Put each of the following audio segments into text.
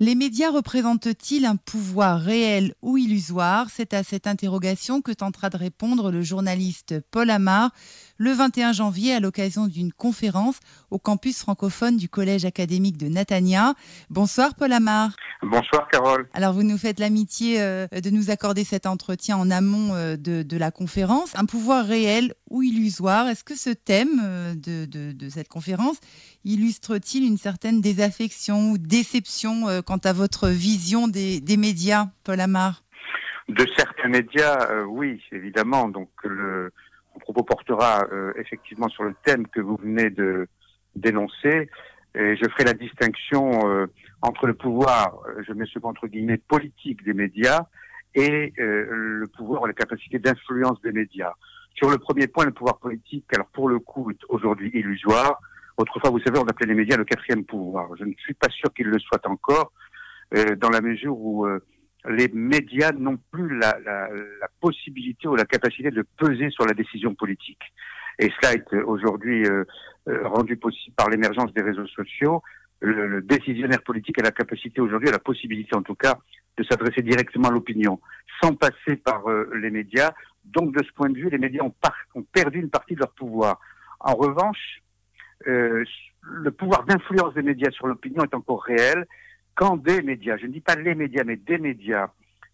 Les médias représentent-ils un pouvoir réel ou illusoire? C'est à cette interrogation que tentera de répondre le journaliste Paul Amar le 21 janvier à l'occasion d'une conférence au campus francophone du Collège académique de Natania. Bonsoir Paul Amar. Bonsoir Carole. Alors vous nous faites l'amitié euh, de nous accorder cet entretien en amont euh, de, la conférence. Un pouvoir réel ou illusoire Est-ce que ce thème euh, de, cette conférence illustre-t-il une certaine désaffection ou déception quant à votre vision des, médias, Paul Amar? De certains médias, oui, évidemment. Donc le mon propos portera euh, effectivement sur le thème que vous venez de dénoncer. Et je ferai la distinction euh, entre le pouvoir, euh, je mets ce entre guillemets, politique des médias et le pouvoir ou la capacité d'influence des médias. Sur le premier point, le pouvoir politique, alors pour le coup, est aujourd'hui illusoire. Autrefois, vous savez, on appelait les médias le quatrième pouvoir. Je ne suis pas sûr qu'il le soit encore, dans la mesure où les médias n'ont plus la, possibilité ou la capacité de peser sur la décision politique. Et cela est aujourd'hui euh, euh, rendu possible par l'émergence des réseaux sociaux. Le, décisionnaire politique a la capacité aujourd'hui, a la possibilité en tout cas, de s'adresser directement à l'opinion, sans passer par euh, les médias. Donc de ce point de vue, les médias ont perdu une partie de leur pouvoir. En revanche, le pouvoir d'influence des médias sur l'opinion est encore réel quand des médias, je ne dis pas les médias, mais des médias,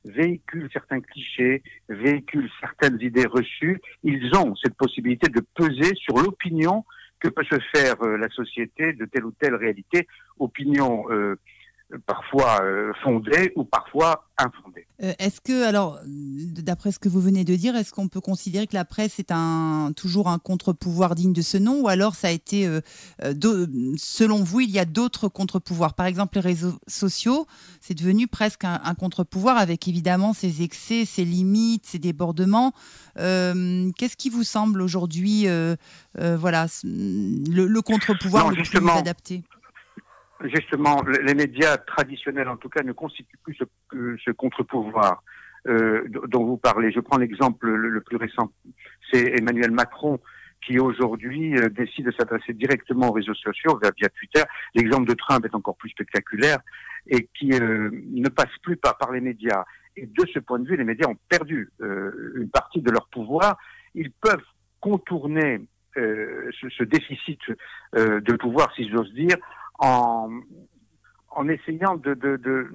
véhiculent certains clichés, véhiculent certaines idées reçues, ils ont cette possibilité de peser sur l'opinion que peut se faire euh, la société de telle ou telle réalité, opinion euh, parfois euh, fondée ou parfois infondée. Euh, est-ce que, alors, d'après ce que vous venez de dire, est-ce qu'on peut considérer que la presse est un, toujours un contre-pouvoir digne de ce nom ou alors ça a été, euh, selon vous, il y a d'autres contre-pouvoirs? Par exemple, les réseaux sociaux, c'est devenu presque un, contre-pouvoir avec évidemment ses excès, ses limites, ses débordements. Qu'est-ce qui vous semble aujourd'hui, voilà, le, contre-pouvoir le plus adapté? Justement, les médias traditionnels, en tout cas, ne constituent plus ce, contre-pouvoir euh, dont vous parlez. Je prends l'exemple le, plus récent, c'est Emmanuel Macron qui aujourd'hui euh, décide de s'adresser directement aux réseaux sociaux via, Twitter. L'exemple de Trump est encore plus spectaculaire et qui euh, ne passe plus par, les médias. Et de ce point de vue, les médias ont perdu une partie de leur pouvoir. Ils peuvent contourner ce, déficit de pouvoir, si j'ose dire, en, essayant de, de, de,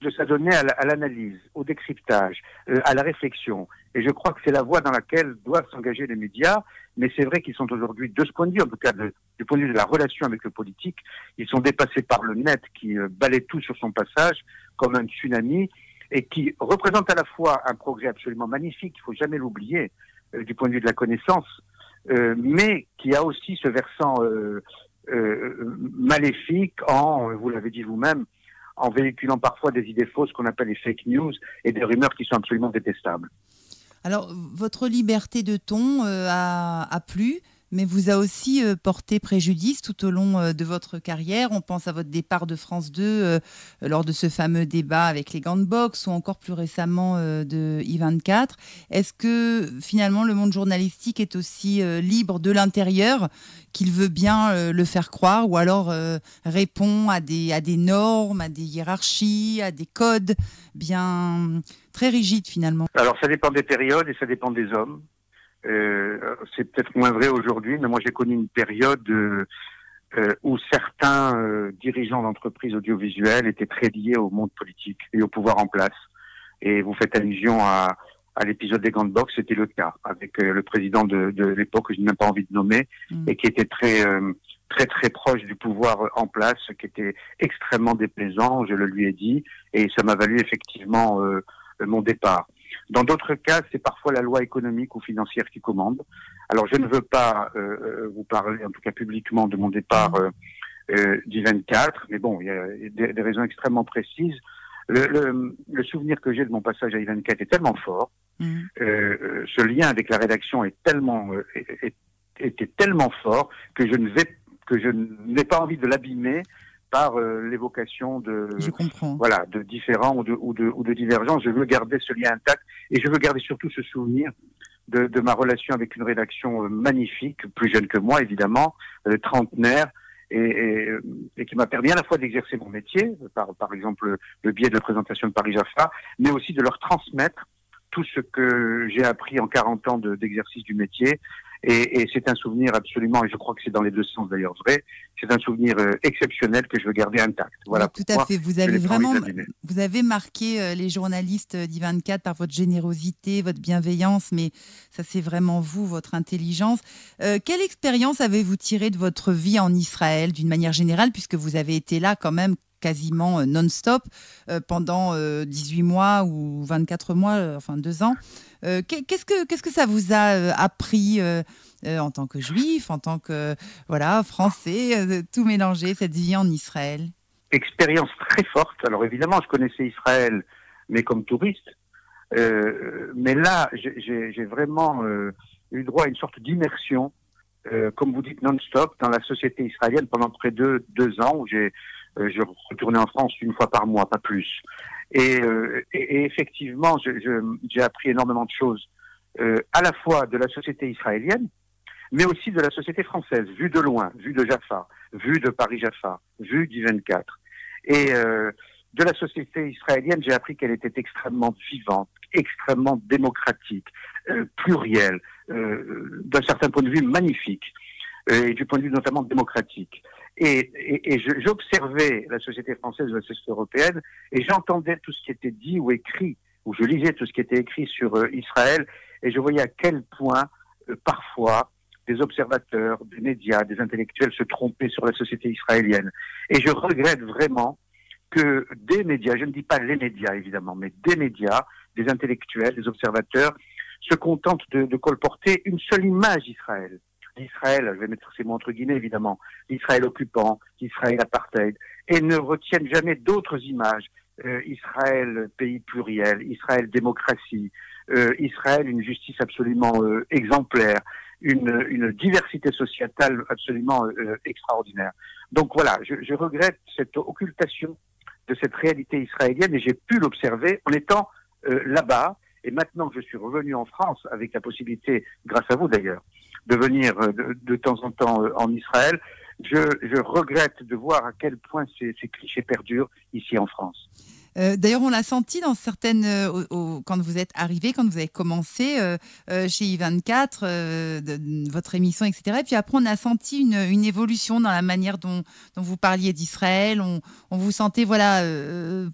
de s'adonner à l'analyse, au décryptage, euh, à la réflexion. Et je crois que c'est la voie dans laquelle doivent s'engager les médias. Mais c'est vrai qu'ils sont aujourd'hui, de ce point de vue, en tout cas du point de vue de la relation avec le politique, ils sont dépassés par le net qui euh, balaie tout sur son passage comme un tsunami et qui représente à la fois un progrès absolument magnifique, il faut jamais l'oublier, euh, du point de vue de la connaissance, mais qui a aussi ce versant maléfique en, vous l'avez dit vous-même, en véhiculant parfois des idées fausses qu'on appelle les fake news et des rumeurs qui sont absolument détestables. Alors, votre liberté de ton euh, a, a plu mais vous a aussi euh, porté préjudice tout au long euh, de votre carrière. On pense à votre départ de France 2 euh, lors de ce fameux débat avec les gants de boxe ou encore plus récemment de I24. Est-ce que finalement le monde journalistique est aussi libre de l'intérieur qu'il veut bien le faire croire ou alors répond à des, à des normes, à des hiérarchies, à des codes bien très rigides finalement? Alors ça dépend des périodes et ça dépend des hommes. Euh, c'est peut-être moins vrai aujourd'hui, mais moi j'ai connu une période euh, euh où certains dirigeants d'entreprises audiovisuelles étaient très liés au monde politique et au pouvoir en place. Et vous faites allusion à, à l'épisode des grandes box, c'était le cas avec le président de, de l'époque que je n'ai même pas envie de nommer mm. et qui était très très très proche du pouvoir en place, qui était extrêmement déplaisant, je le lui ai dit, et ça m'a valu effectivement mon départ. Dans d'autres cas, c'est parfois la loi économique ou financière qui commande. Alors, je ne veux pas euh, euh vous parler, en tout cas publiquement, de mon départ euh, euh du 24, mais bon, il y a des, des raisons extrêmement précises. Le, le, le souvenir que j'ai de mon passage à I24 est tellement fort, mmh. euh, ce lien avec la rédaction est tellement était tellement fort que je ne vais que je n'ai pas envie de l'abîmer par euh, l'évocation de voilà de différents ou de, ou de ou de divergences. Je veux garder ce lien intact et je veux garder surtout ce souvenir de, de ma relation avec une rédaction euh, magnifique, plus jeune que moi évidemment, euh, trentenaire et, et, qui m'a permis à la fois d'exercer mon métier, par, par exemple le biais de la présentation de Paris Jaffa, mais aussi de leur transmettre tout ce que j'ai appris en 40 ans d'exercice du métier et, et c'est un souvenir absolument, et je crois que c'est dans les deux sens d'ailleurs vrai, c'est un souvenir euh, exceptionnel que je veux garder intact. Voilà. tout à fait. Vous avez vraiment, vous avez marqué euh, les journalistes d'I24 par votre générosité, votre bienveillance, mais ça c'est vraiment vous, votre intelligence. Euh, quelle expérience avez-vous tiré de votre vie en Israël d'une manière générale, puisque vous avez été là quand même quasiment non-stop pendant 18 mois ou 24 mois, enfin deux ans. Euh, qu'est-ce que qu'est-ce que ça vous a euh, appris euh, en tant que juif, en tant que voilà français, tout mélanger cette vie en Israël? Expérience très forte. Alors évidemment, je connaissais Israël, mais comme touriste. mais là, j'ai vraiment eu droit à une sorte d'immersion, comme vous dites, non-stop dans la société israélienne pendant près de deux ans où j'ai je retournais en France une fois par mois, pas plus. Euh, et, et, effectivement, j'ai appris énormément de choses, euh, à la fois de la société israélienne, mais aussi de la société française, vue de loin, vue de Jaffa, vue de Paris-Jaffa, vue du 24. Et euh, de la société israélienne, j'ai appris qu'elle était extrêmement vivante, extrêmement démocratique, euh, plurielle, euh, d'un certain point de vue magnifique, et du point de vue notamment démocratique. Et, et, et j'observais la société française la société européenne et j'entendais tout ce qui était dit ou écrit, ou je lisais tout ce qui était écrit sur euh, Israël et je voyais à quel point euh, parfois des observateurs, des médias, des intellectuels se trompaient sur la société israélienne. Et je regrette vraiment que des médias, je ne dis pas les médias évidemment, mais des médias, des intellectuels, des observateurs, se contentent de, de colporter une seule image d'Israël d'Israël, je vais mettre ces mots entre guillemets évidemment, Israël occupant, Israël apartheid, et ne retiennent jamais d'autres images. Euh, Israël pays pluriel, Israël démocratie, euh, Israël une justice absolument euh, exemplaire, une, diversité sociétale absolument extraordinaire. Donc voilà, je, regrette cette occultation de cette réalité israélienne et j'ai pu l'observer en étant là-bas. Et maintenant que je suis revenu en France, avec la possibilité, grâce à vous d'ailleurs, de venir euh, de, temps en temps euh, en Israël, je, regrette de voir à quel point ces, clichés perdurent ici en France. Euh, d'ailleurs, on l'a senti dans certaines, quand vous êtes arrivé, quand vous avez commencé chez I24, votre émission, etc. Et puis après, on a senti une, évolution dans la manière dont, vous parliez d'Israël. On, on, vous sentait voilà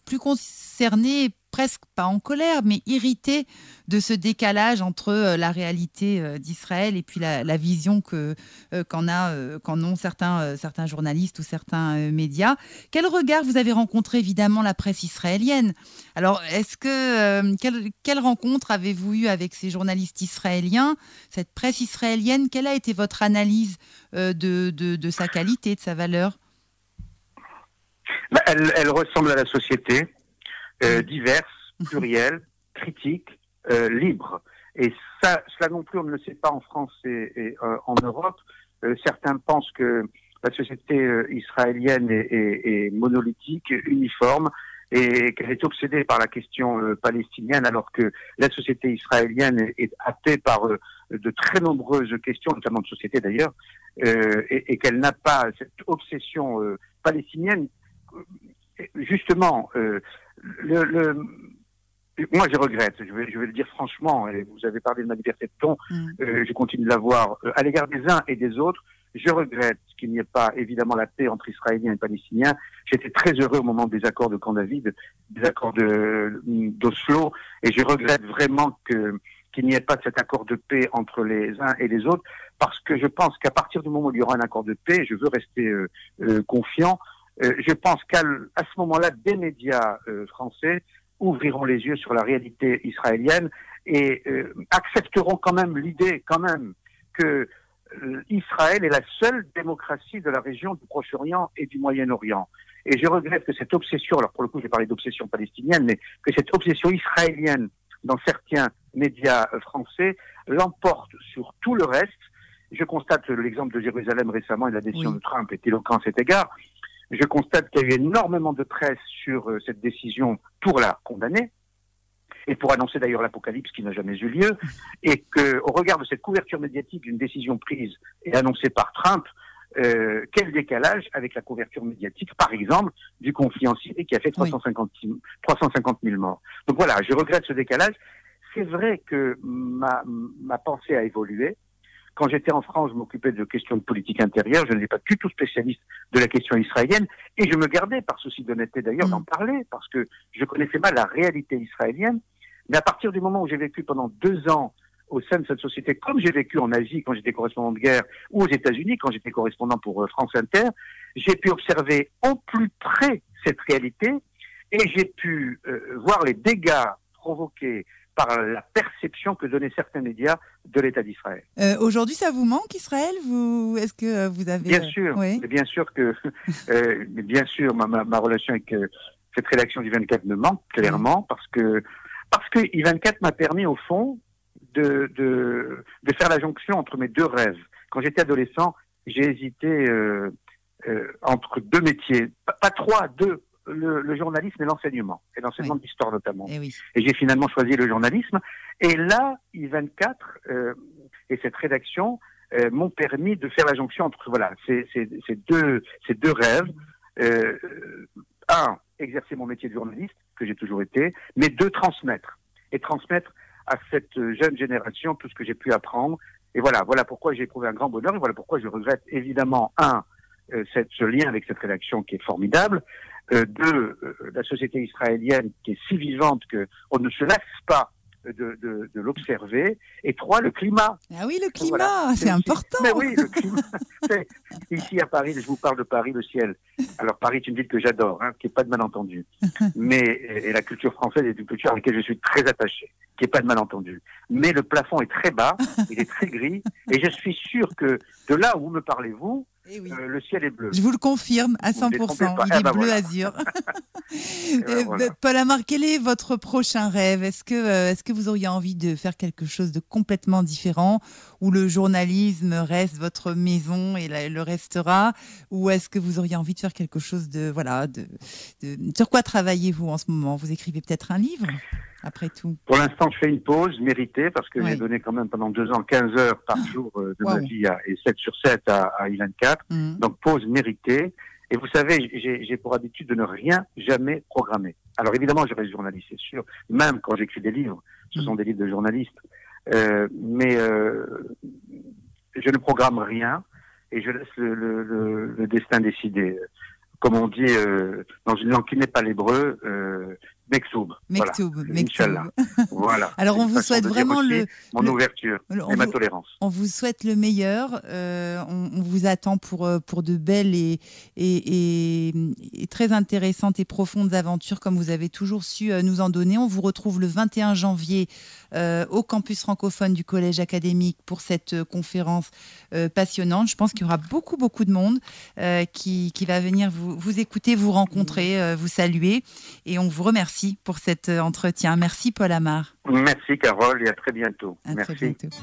plus concerné, presque pas en colère, mais irrité de ce décalage entre euh, la réalité euh, d'Israël et puis la, vision euh, qu'en ont certains journalistes ou certains médias. Quel regard vous avez rencontré évidemment la presse israélienne? Alors est-ce que quelle, rencontre avez-vous eu avec ces journalistes israéliens, cette presse israélienne? Quelle a été votre analyse de, sa qualité, de sa valeur? Elle, elle ressemble à la société euh, diverses, plurielles, critiques, euh, libres. Et ça, cela non plus, on ne le sait pas en France et, euh, en Europe. Euh, certains pensent que la société israélienne est, est, est, monolithique, uniforme, et qu'elle est obsédée par la question palestinienne, alors que la société israélienne est, hâtée par de très nombreuses questions, notamment de société d'ailleurs, et, et qu'elle n'a pas cette obsession palestinienne. Justement, le, le, moi, je regrette, je vais, je vais le dire franchement, et vous avez parlé de ma liberté de ton, mm. euh, je continue de l'avoir euh, à l'égard des uns et des autres. Je regrette qu'il n'y ait pas évidemment la paix entre Israéliens et Palestiniens. J'étais très heureux au moment des accords de Camp David, des accords de, d'Oslo, et je regrette vraiment que qu'il n'y ait pas cet accord de paix entre les uns et les autres, parce que je pense qu'à partir du moment où il y aura un accord de paix, je veux rester euh, euh confiant, je pense qu'à ce moment-là, des médias euh, français ouvriront les yeux sur la réalité israélienne et euh, accepteront quand même l'idée, quand même, que Israël est la seule démocratie de la région du Proche-Orient et du Moyen-Orient. Et je regrette que cette obsession, alors pour le coup j'ai parlé d'obsession palestinienne, mais que cette obsession israélienne dans certains médias français l'emporte sur tout le reste. Je constate l'exemple de Jérusalem récemment et la décision de Trump est éloquent à cet égard. Je constate qu'il y a eu énormément de presse sur euh, cette décision pour la condamner et pour annoncer d'ailleurs l'apocalypse qui n'a jamais eu lieu, et que, au regard de cette couverture médiatique d'une décision prise et annoncée par Trump, euh, quel décalage avec la couverture médiatique, par exemple, du conflit en Syrie qui a fait 350, 350 000 morts. Donc voilà, je regrette ce décalage. C'est vrai que ma, ma pensée a évolué. Quand j'étais en France, je m'occupais de questions de politique intérieure. Je n'étais pas du tout spécialiste de la question israélienne. Et je me gardais, par souci d'honnêteté d'ailleurs, d'en mm. parler, parce que je connaissais mal la réalité israélienne. Mais à partir du moment où j'ai vécu pendant deux ans au sein de cette société, comme j'ai vécu en Asie quand j'étais correspondant de guerre, ou aux États-Unis quand j'étais correspondant pour euh, France Inter, j'ai pu observer au plus près cette réalité et j'ai pu euh, voir les dégâts provoqués par la perception que donnaient certains médias de l'État d'Israël. Euh, aujourd'hui, ça vous manque Israël? Vous, est-ce que vous avez Bien sûr, bien sûr que, bien sûr, ma, ma, relation avec cette rédaction du 24 me manque clairement parce que parce que I24 m'a permis au fond de, de, de, faire la jonction entre mes deux rêves. Quand j'étais adolescent, j'ai hésité euh, euh, entre deux métiers, pas, trois, deux, le, le journalisme et l'enseignement, et l'enseignement d'histoire notamment. Eh et, j'ai finalement choisi le journalisme. Et là, I24 euh, et cette rédaction euh, m'ont permis de faire la jonction entre voilà ces, ces, ces deux, ces deux rêves. Euh, un, exercer mon métier de journaliste, que j'ai toujours été, mais deux, transmettre. Et transmettre à cette jeune génération tout ce que j'ai pu apprendre. Et voilà, voilà pourquoi j'ai éprouvé un grand bonheur et voilà pourquoi je regrette évidemment, un, euh, cette, ce lien avec cette rédaction qui est formidable, euh, deux, euh, la société israélienne qui est si vivante qu'on ne se laisse pas de, de, de l'observer. Et trois, le climat. Ah oui, le climat, c'est important. Mais oui, le climat. Ici à Paris, je vous parle de Paris, le ciel. Alors Paris est une ville que j'adore, hein, qui n'est pas de malentendu. Mais et la culture française est une culture à laquelle je suis très attaché, qui n'est pas de malentendu. Mais le plafond est très bas, il est très gris, et je suis sûr que de là où me parlez-vous, eh euh, le ciel est bleu. Je vous le confirme à 100%. Il est ah bah bleu azur. Euh, bah, Paul Amar, quel est votre prochain rêve? Est-ce que, euh, est-ce que vous auriez envie de faire quelque chose de complètement différent? Où le journalisme reste votre maison et le restera? Ou est-ce que vous auriez envie de faire quelque chose de. Voilà, de, de... Sur quoi travaillez-vous en ce moment? Vous écrivez peut-être un livre? Après tout Pour l'instant, je fais une pause méritée parce que j'ai donné quand même pendant deux ans 15 heures par ah. jour euh, de ma vie et 7 sur 7 à, à I24. Mhm. Donc pause méritée. Et vous savez, j'ai pour habitude de ne rien jamais programmer. Alors évidemment, je reste journaliste, c'est sûr. Même quand j'écris des livres, ce mhm. sont des livres de journalistes. Euh, mais euh, je ne programme rien et je laisse le, le, le, destin décider. Comme on dit euh, dans une langue qui n'est pas l'hébreu, Mektoub. Mektoub, voilà. voilà. Alors on vous souhaite vraiment le mon ouverture et ma tolérance. On vous souhaite le meilleur. Euh, on, on, vous attend pour euh, pour de belles et, et, et, très intéressantes et profondes aventures comme vous avez toujours su euh, nous en donner. On vous retrouve le 21 janvier euh, au campus francophone du collège académique pour cette conférence euh, passionnante. Je pense qu'il y aura beaucoup beaucoup de monde qui, qui va venir vous vous écouter, vous rencontrer, vous saluer et on vous remercie merci pour cet entretien. Merci Paul Amar. Merci Carole et à très bientôt. À merci. Très bientôt.